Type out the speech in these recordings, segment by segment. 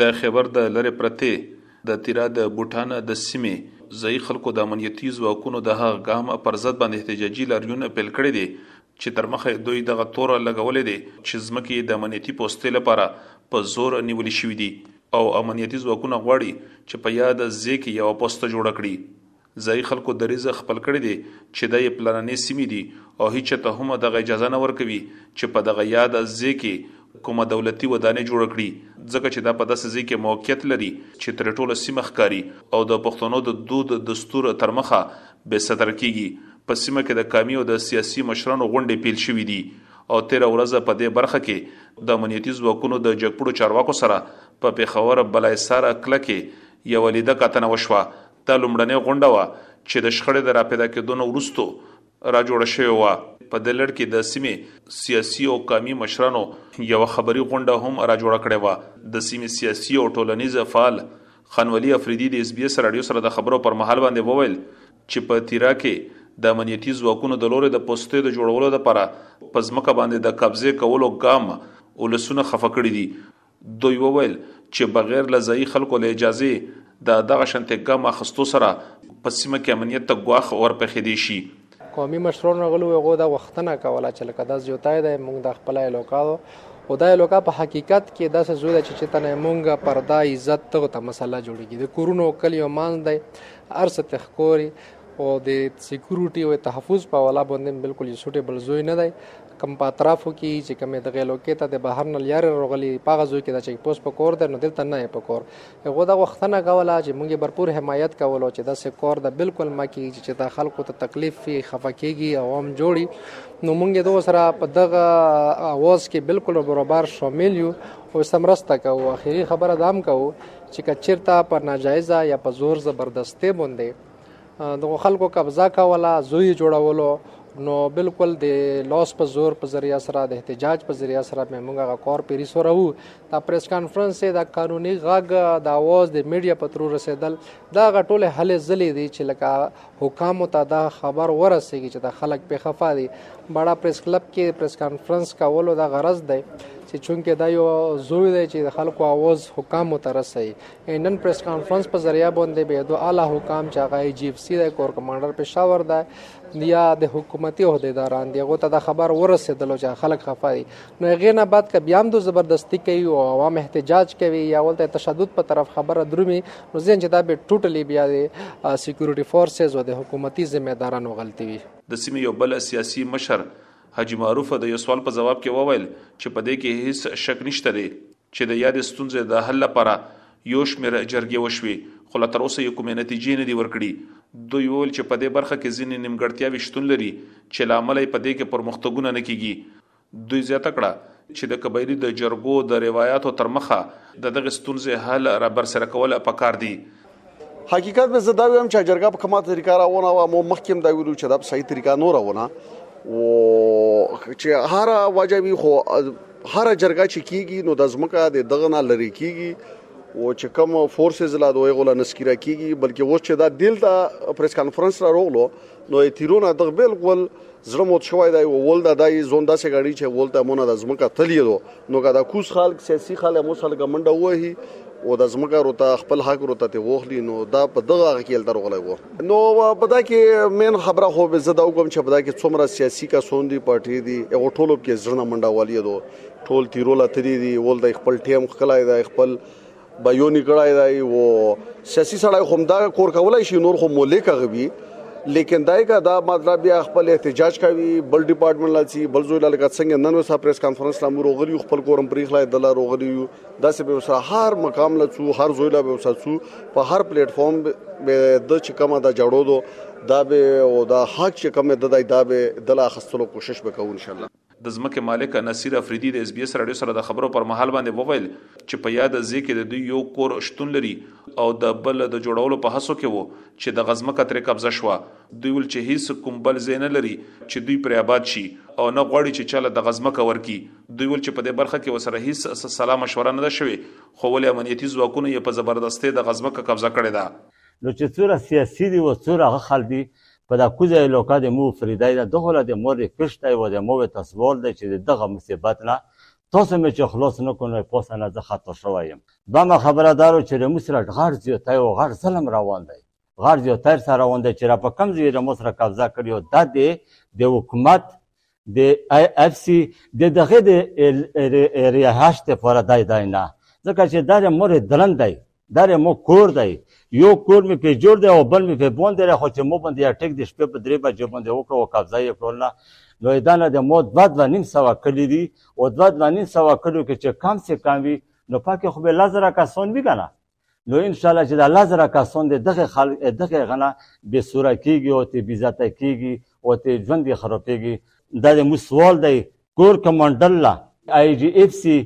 د خېبر د لرې پرتې د تیرا د بوټانه د سیمې ځایي خلکو د امنیتي ځواکونو د هغه ګام پرضد باندې احتجاجي لاریون پیل کړی دی چې تر مخه یې دوی دغه تور لګولی دی چې ځمکې یې د امنیتي پوستې لپاره په زور نیولې شوي دي او امنیتي ځواکونه غواړي چې په یاده ځای کې یوه پوسته جوړه کړي. ځايي خلکو دريځ خپل کړی دی چې دا يې پلرنې سيمې دي او هيچا ته هم دغه اجازه نه ورکوي چې په دغه ياد ځای کې کومه دولتي ودانې جوړه کړي ځکه چې دا په داسې ځای کې موقعيت لري چې ترې ټوله سيمه ښکاري او د پښتنو د دود دستور ترمخه بې ستره کيږي په سيمه کې د قامي او د سياسي مشرانو غونډې پيل شوي دي او تيره ورځ په دې برخه کې د امنيتي ځواکونو د جګپړو چارواکو سره په پېښور بالاحصار کلا کې يوه ليده کاتنه وشوه دا لومړنۍ غونډه وه چې د شخړې د راپیدا کېدو نه وروسته را جوړه شوې وه. په دې لړ کې د سیمې سیاسي او قامي مشرانو یوه خبري غونډه هم را جوړه کړې وه. د سیمې سیاسي او ټولنیز فعال خان ولي افریدي د ایس بي ایس راډیو سره د خبرو پر مهال باندې وویل چې په تیرا کې د امنیتي ځواکونو د لورې د پوستې د جوړولو لپاره په ځمکه باندې د قبضې کولو ګام ولسونه خفه کړي دي. دوی وویل چې بغیر له ځایي خلکو له اجازې د دغه شانتې ګام اخستو سره په سیمه کې امنیت ته ګواښ ورپېښېدی شي. قومي مشرو نغلو هغو دا غوښتنه کوله چې لکه دا زیوتای دی موږ دا خپل الوکا دو او دا الوکا په حقیقت کې داسې زوی ده چې چې تنه موږ پردا عزت ته ته مسله جوړیږي د کورونو کلیو مانځ دی ارسته خکوري او د سکیورټي او تحفظ په ولا باندې بالکل یې سوټیبل زوی نه دی کم په اطرافو کې چې کمې د غیلو کې ته د بهر نه لیارې راغلي په هغه ځای کې د چیک پوسټ په کور دی نو دلته نه په کور هغه دا وختنه کوله چې موږ برپور حمایت کولو چې دا سکور د بالکل ما کې چې د خلکو ته تکلیف وي خفه کیږي او هم جوړي نو موږ دوه سره په دغه اواز کې بالکل برابر شامل یو او سمرسته کوو اخیری خبره دام کوو چې کچیرته په ناجایزه یا په زور زبردستی باندې دغه خلکو قبضه کوله زوی جوړولو نو بالکل د لاس په زور په ذریعہ سره د احتجاج په ذریعہ سره به موږ هغه کار پیری سره وو دا پریس کانفرنس دا قانوني غږ د اواز د میډیا په ترور رسیدل دا غټول حل زلې دي چې لکه حکام ته دا خبر ورسېږي چې دا خلک په خفا دي بڑا پریس کلب کې پریس کانفرنس کولو دا غرض دی چې چونکه دا یو زوی دی چې د خلکو اواز حکام ته رسي نن پریس کانفرنس په ذریعہ باندې به دو اعلی حکام چې هغه ای جی اف سی د کور کمانډر پېښور ده یا د حکومتي عہدیداران دی هغه ته د خبر ورسېدلو چې خلک خفه دي نو هغه نه بعد که بیا هم د زبردستی کوي او عوام احتجاج کوي یا ولته تشدد په طرف خبره درومي نو ځین چې دا به ټوټلی بیا د سکیورټي فورسز او د حکومتي ذمہ دارانو غلطي وي د سیمې یو بل سیاسي مشر حاجي معروف د یو سوال په ځواب کې وویل چې په دې کې هیڅ شک نشته دی چې د یادې ستونزې د حل لپاره یو شمېر جرګې وشوې، خو لا تر اوسه یې کومې نتیجې نه دي ورکړي. دوی وویل چې په دې برخه کې ځینې نیمګړتیاوې شتون لري چې له امله یې په دې کې پرمختګونه نه کېږي. دوی زیاته کړه چې د قبایلي د جرګو د روایاتو تر مخه د دغې ستونزې حل را برسېره کول پکار دي. حقیقت به زه دا ویم چې جرګه په کومه طریقه راونه و مو مخکې هم دا ویلو چې دا په صحیح طریقه نه راونه و چې هر وجه وي خو هر جرګه چې کیږي نو د ځمکه د دغه نه لری کیږي او چې کوم فورسز لا دوی غولا نسکیره کیږي بلکې اوس چې دا دلته پریس کانفرنس را روغلو نو تیرونه دغ بالکل زړه موت شوی دی او ول دا دای زون داسې غړي چې ول ته مونږه د زمکه تلی دو نو که دا کوس خلک سیاسي خلک مو سره منډه وهي او د زمکه روته خپل حق روته ته وغلی نو دا په دغه غکیل تر غلی وو نو په دا کې مین خبره خو به زده وکم چې په دا کې څومره سیاسي کا سوندي پارټي دي او ټولو کې زړه منډه والی دو ټول تیرول تری دي ول د خپل ټیم خلای د خپل به یو نکړای دی او سیاسي سړی هم دا کور کولای شي نور خو ملک غوي لیکن دای کا دا مطلب بیا خپل احتجاج کوي بل ډپارټمنټ لسی بل زوی لکه څنګه نن وسه پریس کانفرنس لا مور غلی خپل کورم پریخلای د لار غلی یو دا سه به وسه هر مقام لڅو هر زوی لا به وسه څو په هر پلیټ فارم به د چې کومه دا جوړو دو دا به او دا حق چې کومه د دای دا به د لا خستلو کوشش وکړو ان شاء الله د ځمکې مالک نصیر افریدي د اس بي اس رادیو سره د خبرو پر مهال باندې وویل چې په یاد ځای کې د دوی یو کور شتون لري او د بل د جوړولو په هڅو کې وو چې دغه ځمکه ترې قبضه شوه دوی ویل چې هیڅ کوم بل ځای نه لري چې دوی پرې آباد شي او نه غواړي چې چاله دغه ځمکه ورکړي دوی ویل چې په دې برخه کې وسره هیڅ سلا مشوره نه ده شوې خو ولې امنیتي ځواکونو یې په زبردستۍ دغه ځمکه قبضه کړې ده. نو چې څوره سیاسي دي او څوره هغه خلک دي په دا کوزه یې لوکه د مو فریدای ده دغله د مور یې کش دی و د مو وې تسوال دی چې د دغه مصیبت نه تاسو مې چې خلاص نه کړو نو پوسه نه زه خطا شوی یم دومه خبره دارو چې له مو سره غړ زیاتی او غړ ظلم روان دی غړ زیاتی سره روان دی چې را په کم ځای له مو سره قبضه کړی او دا دی د حکومت د آی اف سی د دغه د ریاحش لپاره دی دی نه ځکه چې دا د مور دلن دی داره مو کور دی یو کور مې پې جوړ دی او بل مې پې بوند دی خو چې مو باندې یا ټیک د شپې په درې بجې باندې وکړو او قبضه یې کړل نه نو دا نه د مو دوه دوه نیم سوه کلي دي او دوه دوه نیم سوه کلیو کې چې کم سې کم وي نو پکې خو به لس زره کسان وي که نه نو ان شاء الله چې دا لس زره کسان د دغه خلک دغه غنه بې سوره کېږي او ترې بېزته کېږي او ترې ژوند یې خرابېږي دا د موږ سوال دی کور کمانډر له آی ډي اف سي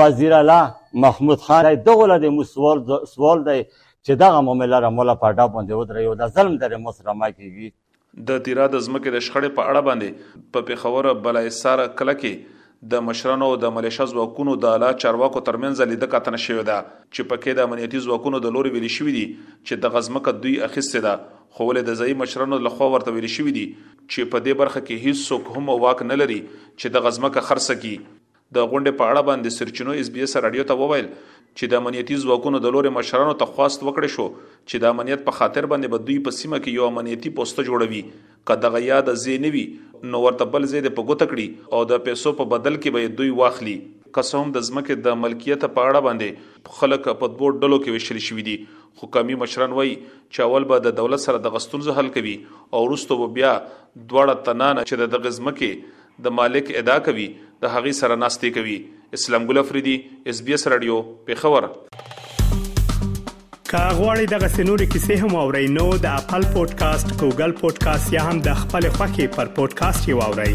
وزیراعلا محمود خان دی دغو له دې موږ سوال, سوال دی چې دغه معامله را مولا په اډه باندې ودرې او د ظلم درې مو سره ما کېږي. د تیرا د ځمکې د شخړې په اړه باندې په پېښور بالاحصار کلا کې د مشرانو او د ملېشه ځواکونو د اعلی چارواکو ترمنځ لیده کاتنه شوې ده چې پکې د امنیتي ځواکونو د لوري ویل شوي دي چې دغه ځمکه دوی اخیستې ده خو ولې د ځایي مشرانو لخوا ورته ویل شوي دي چې په دې برخه کې هیڅ څوک هم واک نه لري چې دغه ځمکه خرڅه کړي. د غونډې په اړه باندې سرچینو ایس بي ایس راډیو ته وویل چې د امنیتي ځواکونو د لورې مشرانو ته خواست وکړې شو چې د امنیت په خاطر باندې به دوی په سیمه کې یو امنیتي پوسته جوړوي که دغه یاده ځای نه وي نو ورته بل ځای دې په ګوته کړي او د پیسو په بدل کې به یې دوی واخلي. که څه هم د ځمکې د ملکیت په اړه باندې خلک په دوو ډلو کې ویشل شوي دي خو قومي مشران وايي چې اول به د دولت سره دغه ستونزه حل کوي او وروسته به بیا دواړه تنانه چې د دغه ځمکې د مالک ادعا کوي د هغې سره ناستې کوي اسلام ګل افریدي اس بي اس رادیو پیښور که غواړئ دغه سنوري کیسې هم او رینو د خپل پودکاسټ ګوګل پودکاسټ یا هم د خپل خاكي پر پودکاسټ یو اورئ